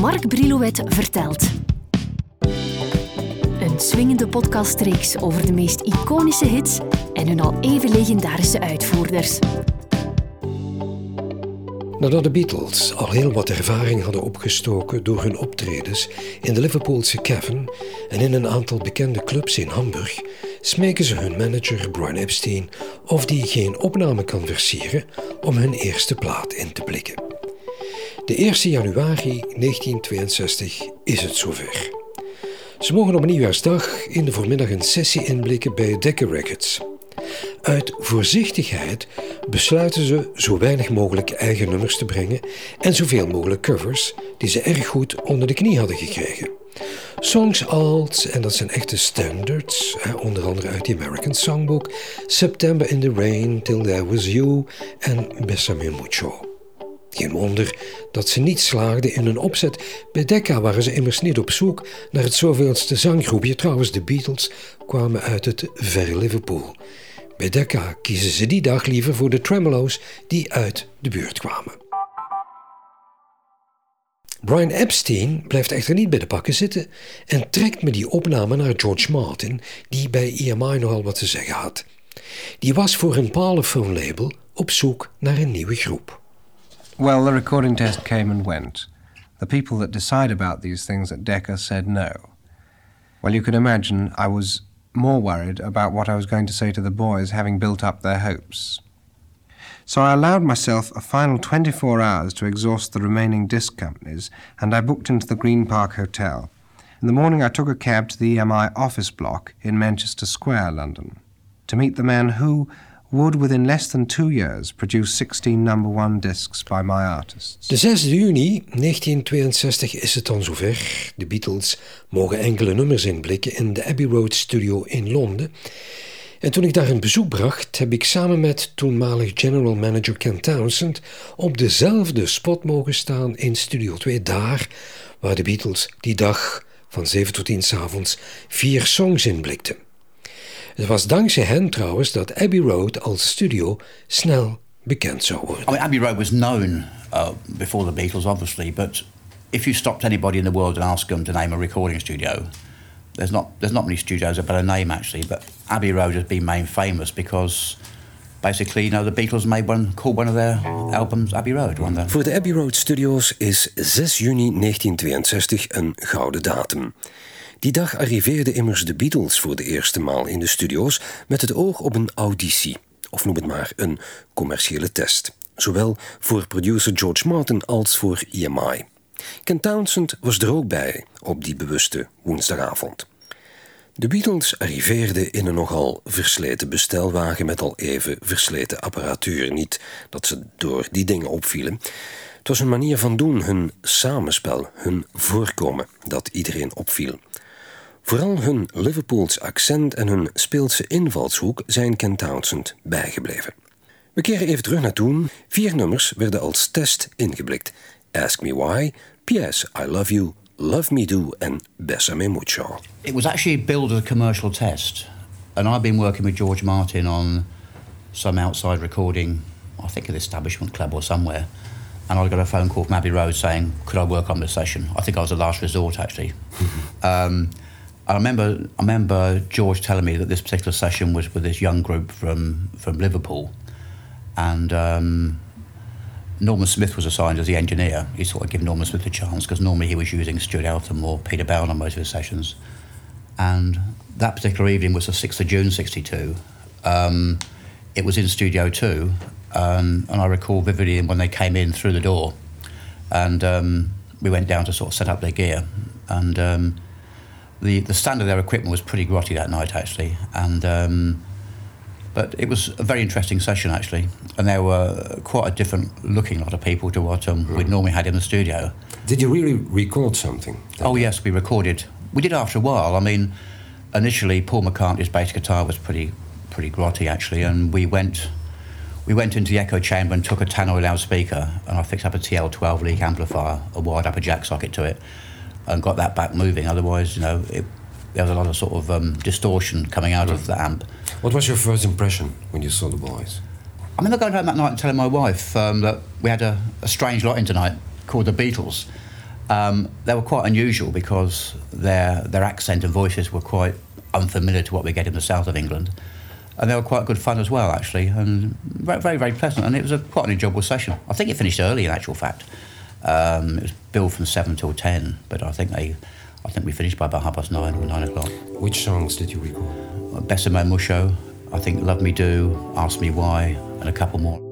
Mark Brilouet vertelt. Een swingende podcastreeks over de meest iconische hits en hun al even legendarische uitvoerders. Nadat de Beatles al heel wat ervaring hadden opgestoken door hun optredens in de Liverpoolse Cavern en in een aantal bekende clubs in Hamburg, smeken ze hun manager Brian Epstein of die geen opname kan versieren om hun eerste plaat in te blikken. De 1 januari 1962 is het zover. Ze mogen op nieuwjaarsdag in de voormiddag een sessie inblikken bij Decca Records. Uit voorzichtigheid besluiten ze zo weinig mogelijk eigen nummers te brengen en zoveel mogelijk covers die ze erg goed onder de knie hadden gekregen. Songs als, en dat zijn echte standards, onder andere uit the American Songbook, September in the Rain, Till There Was You en Bessame Mucho. Geen wonder dat ze niet slaagden in hun opzet. Bij Decca waren ze immers niet op zoek naar het zoveelste zanggroepje. Trouwens, de Beatles kwamen uit het verre Liverpool. Bij Decca kiezen ze die dag liever voor de Tremolo's die uit de buurt kwamen. Brian Epstein blijft echter niet bij de pakken zitten en trekt me die opname naar George Martin, die bij EMI nogal wat te zeggen had. Die was voor een Parlophone label op zoek naar een nieuwe groep. Well, the recording test came and went. The people that decide about these things at Decca said no. Well, you can imagine I was more worried about what I was going to say to the boys, having built up their hopes. So I allowed myself a final 24 hours to exhaust the remaining disc companies, and I booked into the Green Park Hotel. In the morning, I took a cab to the EMI office block in Manchester Square, London, to meet the man who would within less than two years produce 16 number one discs by my artists. De 6 juni 1962 is het dan zover. De Beatles mogen enkele nummers inblikken in de Abbey Road Studio in Londen. En toen ik daar een bezoek bracht, heb ik samen met toenmalig general manager Ken Townsend op dezelfde spot mogen staan in Studio 2, daar waar de Beatles die dag van 7 tot 10 s avonds vier songs inblikten. Het was dankzij hen trouwens dat Abbey Road als studio snel bekend zou worden. I mean, Abbey Road was known uh, before the Beatles, obviously, but if you stopped anybody in the world and asked them to name a recording studio, there's not there's not many studios a better name actually. But Abbey Road has been made famous because basically, you know, the Beatles made one called one of their albums Abbey Road. One Voor de Abbey Road Studios is 6 juni 1962 een gouden datum. Die dag arriveerden immers de Beatles voor de eerste maal in de studio's met het oog op een auditie, of noem het maar een commerciële test. Zowel voor producer George Martin als voor EMI. Ken Townsend was er ook bij op die bewuste woensdagavond. De Beatles arriveerden in een nogal versleten bestelwagen met al even versleten apparatuur. Niet dat ze door die dingen opvielen. Het was hun manier van doen, hun samenspel, hun voorkomen dat iedereen opviel. Vooral hun Liverpools accent en hun speelse invalshoek zijn Ken Townsend bijgebleven. We keren even terug naar toen. Vier nummers werden als test ingeblikt. Ask Me Why, P.S. I Love You, Love Me Do and Bessame Mucho. It was actually billed as a commercial test. And I've been working with George Martin on some outside recording, I think at the Establishment Club or somewhere. And I got a phone call from Abbey Road saying, could I work on this session? I think I was the last resort, actually. um, I remember, I remember George telling me that this particular session was with this young group from, from Liverpool. And um, Norman Smith was assigned as the engineer. He thought I'd give Norman Smith a chance because normally he was using Stuart Eltham or Peter Bell on most of his sessions. And that particular evening was the 6th of June 62. Um, it was in Studio 2. Um, and I recall vividly when they came in through the door. And um, we went down to sort of set up their gear. And um, the the standard of their equipment was pretty grotty that night actually, and um, but it was a very interesting session actually, and there were quite a different looking lot of people to what um, we'd normally had in the studio. Did you really record something? Oh yes, we recorded. We did after a while. I mean, initially Paul McCartney's bass guitar was pretty pretty grotty actually, and we went. We went into the echo chamber and took a tannoy loudspeaker, and I fixed up a TL12 leak amplifier, a wired upper jack socket to it, and got that back moving. Otherwise, you know, it, there was a lot of sort of um, distortion coming out right. of the amp. What was your first impression when you saw the boys? I remember going home that night and telling my wife um, that we had a, a, strange lot in tonight called the Beatles. Um, they were quite unusual because their their accent and voices were quite unfamiliar to what we get in the south of England, and they were quite good fun as well, actually, and very very, very pleasant. And it was a quite an enjoyable session. I think it finished early, in actual fact. Um, it was billed from seven till ten, but I think they, I think we finished by about half past nine or nine o'clock. Which songs did you record? Besame Musho, I think Love Me Do, Ask Me Why, and a couple more.